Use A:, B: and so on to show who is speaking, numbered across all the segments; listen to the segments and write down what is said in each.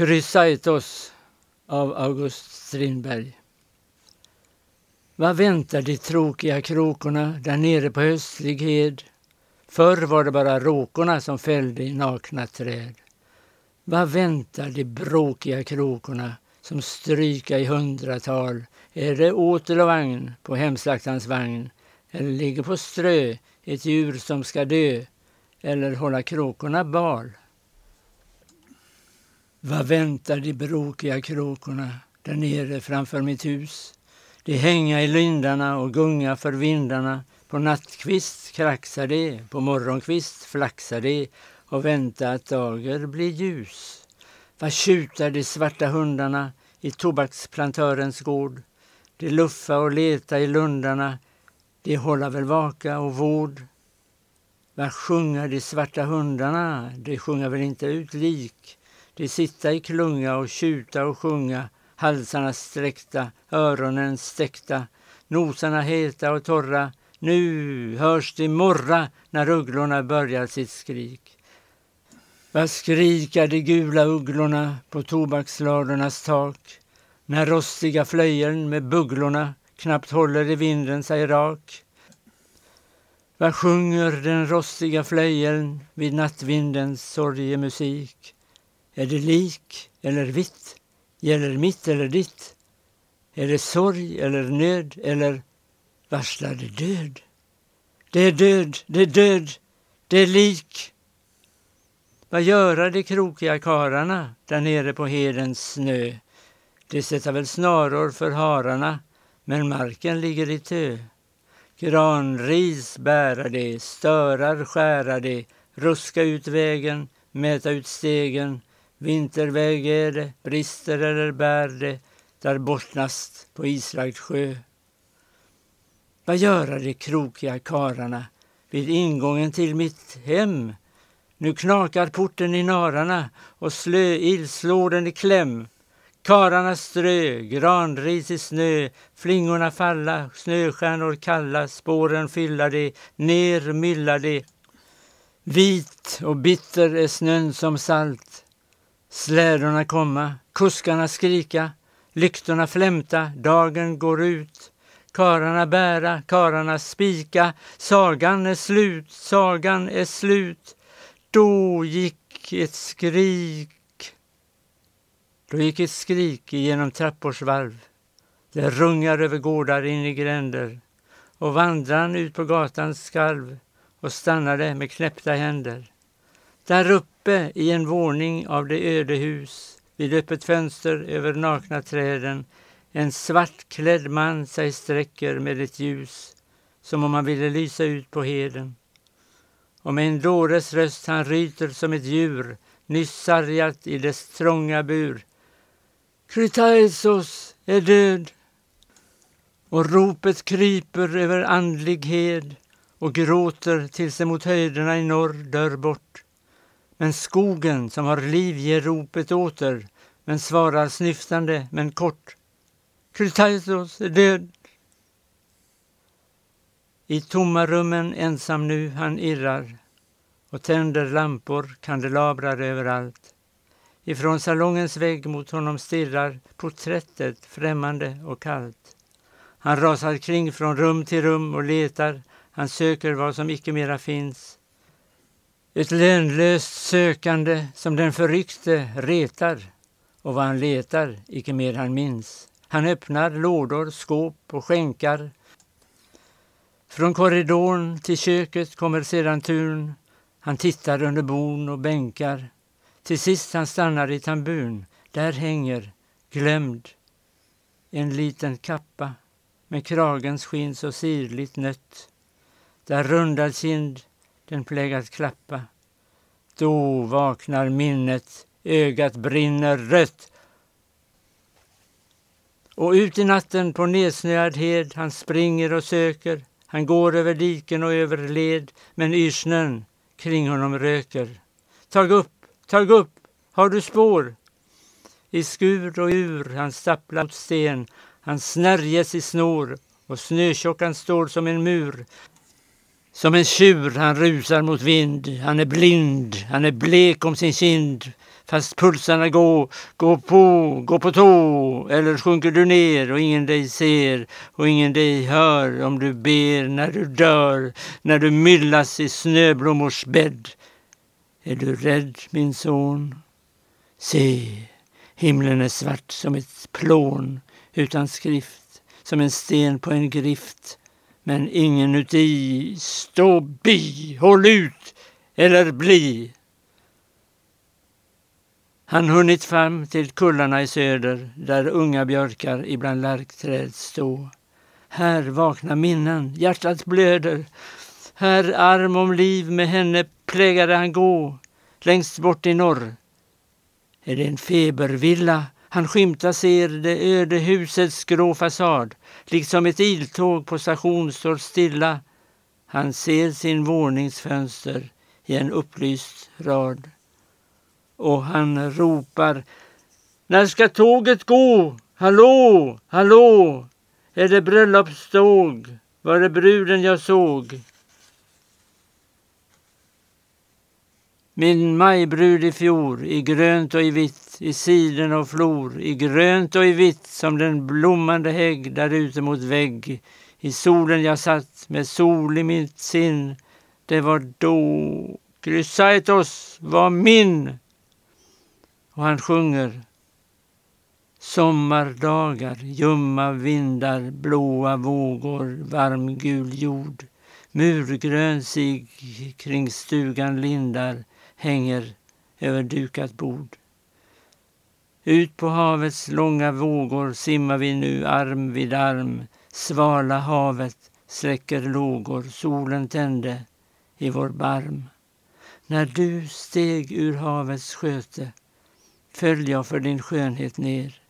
A: Chrysaitos av August Strindberg. Vad väntar de tråkiga krokorna där nere på höstlig hed? Förr var det bara råkorna som fällde i nakna träd. Vad väntar de bråkiga krokorna som stryka i hundratal? Är det åtel och vagn på hemslaktans vagn? Eller ligger på strö ett djur som ska dö? Eller hålla kråkorna bal? Vad väntar de bråkiga kråkorna där nere framför mitt hus? De hänga i lindarna och gunga för vindarna. På nattkvist kraxar de, på morgonkvist flaxar de och vänta att dager blir ljus. Vad tjutar de svarta hundarna i tobaksplantörens gård? De luffa och leta i lundarna, de hålla väl vaka och vård. Vad sjunga de svarta hundarna? De sjunga väl inte ut lik. De sitta i klunga och tjuta och sjunga halsarna sträckta, öronen stäckta, nosarna heta och torra. Nu hörs det morra när ugglorna börjar sitt skrik. Vad skrika de gula ugglorna på tobaksladornas tak när rostiga flöjeln med bugglorna knappt håller i vinden sig rak. Vad sjunger den rostiga flöjeln vid nattvindens sorgemusik? Är det lik eller vitt? Gäller mitt eller ditt? Är det sorg eller nöd eller varslar det död? Det är död, det är död, det är lik. Vad göra de krokiga kararna där nere på hedens snö? De sätter väl snaror för hararna, men marken ligger i tö. Granris bära de, störar skära de, ruska ut vägen, mäta ut stegen, Vinterväg är det, brister eller bär det, där bottnast på islagd sjö. Vad göra de krokiga kararna vid ingången till mitt hem? Nu knakar porten i nararna och slöill slår den i kläm. Kararna strö, granris i snö, flingorna falla, snöstjärnor kalla, spåren fylla de, ner mylla de. Vit och bitter är snön som salt, Slädorna komma, kuskarna skrika, lyktorna flämta, dagen går ut. Kararna bära, kararna spika, sagan är slut, sagan är slut. Då gick ett skrik. Då gick ett skrik genom trappors valv. Det rungar över gårdar in i gränder och vandran ut på gatans skalv och stannade med knäppta händer. Där uppe i en våning av det öde hus, vid öppet fönster över nakna träden, en svartklädd man sig sträcker med ett ljus, som om han ville lysa ut på heden. Och med en dåres röst han ryter som ett djur, nyss sargat i dess trånga bur. Krytaisos är död! Och ropet kryper över andlig hed och gråter tills det mot höjderna i norr dör bort. Men skogen som har liv ger ropet åter, men svarar snyftande men kort. Krytaitos är död. I tomma rummen ensam nu han irrar och tänder lampor, kandelabrar överallt. Ifrån salongens vägg mot honom stirrar porträttet främmande och kallt. Han rasar kring från rum till rum och letar, han söker vad som icke mera finns. Ett lönlöst sökande som den förryckte retar och vad han letar, icke mer han minns. Han öppnar lådor, skåp och skänkar. Från korridorn till köket kommer sedan turn. Han tittar under bon och bänkar. Till sist han stannar i tambun. Där hänger, glömd, en liten kappa med kragens skinn så sirligt nött. Där rundad kind den plägat klappa. Då vaknar minnet, ögat brinner rött. Och ut i natten på nedsnöad hed han springer och söker. Han går över diken och över led, men yrsnen kring honom röker. Tag upp, tag upp, har du spår? I skur och ur han stapplar mot sten, han snärjes i snår och snötjockan står som en mur. Som en tjur han rusar mot vind, han är blind, han är blek om sin kind. fast pulsarna går, gå på, gå på tå, eller sjunker du ner och ingen dig ser och ingen dig hör om du ber när du dör, när du myllas i snöblommors bädd. Är du rädd, min son? Se, himlen är svart som ett plån utan skrift, som en sten på en grift, men ingen uti. Stå bi, håll ut eller bli. Han hunnit fram till kullarna i söder där unga björkar ibland lärkträd stå. Här vaknar minnen, hjärtat blöder. Här arm om liv med henne plägade han gå. Längst bort i norr är det en febervilla. Han skymtar ser det öde husets grå fasad. Liksom ett iltåg på station står stilla. Han ser sin våningsfönster i en upplyst rad och han ropar När ska tåget gå? Hallå, hallå! Är det bröllopståg? Var det bruden jag såg? Min majbrud i fjor, i grönt och i vitt, i siden och flor, i grönt och i vitt som den blommande hägg där ute mot vägg. I solen jag satt med sol i mitt sinn, det var då Chrysaitos var min. Och han sjunger Sommardagar, ljumma vindar, blåa vågor, varmgul jord. Murgrön sig kring stugan lindar hänger över dukat bord. Ut på havets långa vågor simmar vi nu arm vid arm. Svala havet släcker lågor, solen tände i vår barm. När du steg ur havets sköte föll jag för din skönhet ner.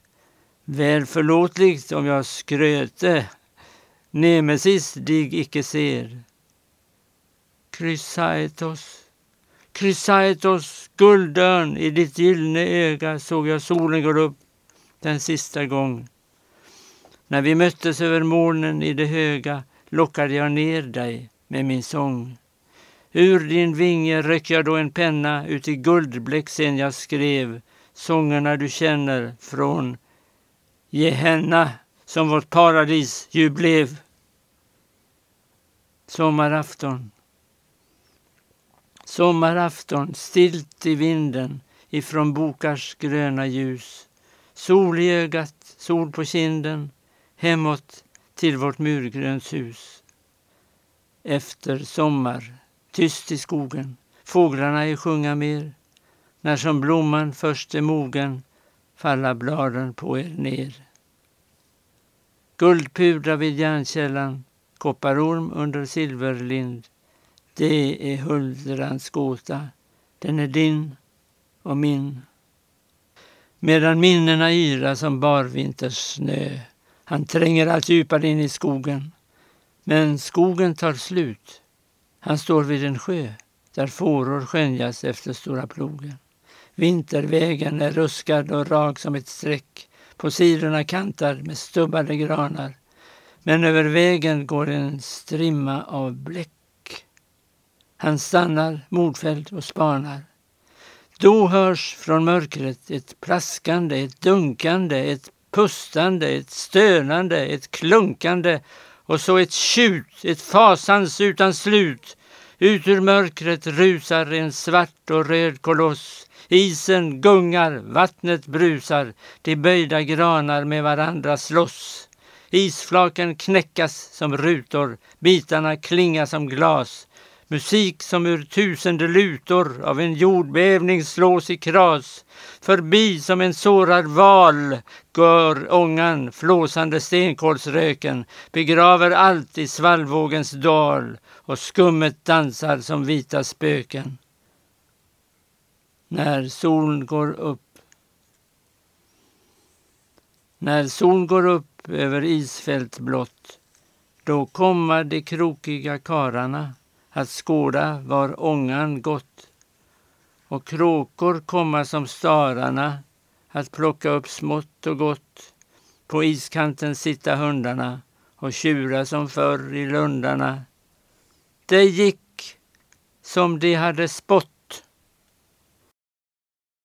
A: Väl förlåtligt om jag skröte, Nemesis dig icke ser. Chrysaitos, Chrysaitos, guldörn, i ditt gyllene öga såg jag solen gå upp den sista gång. När vi möttes över molnen i det höga lockade jag ner dig med min sång. Ur din vinge röck jag då en penna, ut i guldbläck sen jag skrev sångerna du känner från Gehenna som vårt paradis ju blev. Sommarafton. Sommarafton, stilt i vinden ifrån bokars gröna ljus. Sol i ögat, sol på kinden, hemåt till vårt murgrönshus. Efter sommar, tyst i skogen, fåglarna i sjunga mer. När som blomman först är mogen falla bladen på er ner. Guldpudra vid järnkällan, kopparorm under silverlind. Det är huldrans gåta, den är din och min. Medan minnena yra som barvinters snö. Han tränger allt djupare in i skogen. Men skogen tar slut. Han står vid en sjö där fåror skönjas efter stora plogen. Vintervägen är ruskad och rak som ett streck. På sidorna kantar med stubbade granar. Men över vägen går en strimma av bläck. Han stannar modfälld och spanar. Då hörs från mörkret ett plaskande, ett dunkande, ett pustande, ett stönande, ett klunkande och så ett tjut, ett fasans utan slut. Ut ur mörkret rusar en svart och röd koloss Isen gungar, vattnet brusar, de böjda granar med varandra slåss. Isflaken knäckas som rutor, bitarna klinga som glas. Musik som ur tusende lutor av en jordbävning slås i kras. Förbi som en sårad val går ångan, flåsande stenkolsröken, begraver allt i svallvågens dal och skummet dansar som vita spöken när solen går upp. När solen går upp över isfält blått, då komma de krokiga kararna att skåda var ångan gått och kråkor komma som stararna att plocka upp smått och gott. På iskanten sitta hundarna och tjura som förr i lundarna. Det gick som de hade spott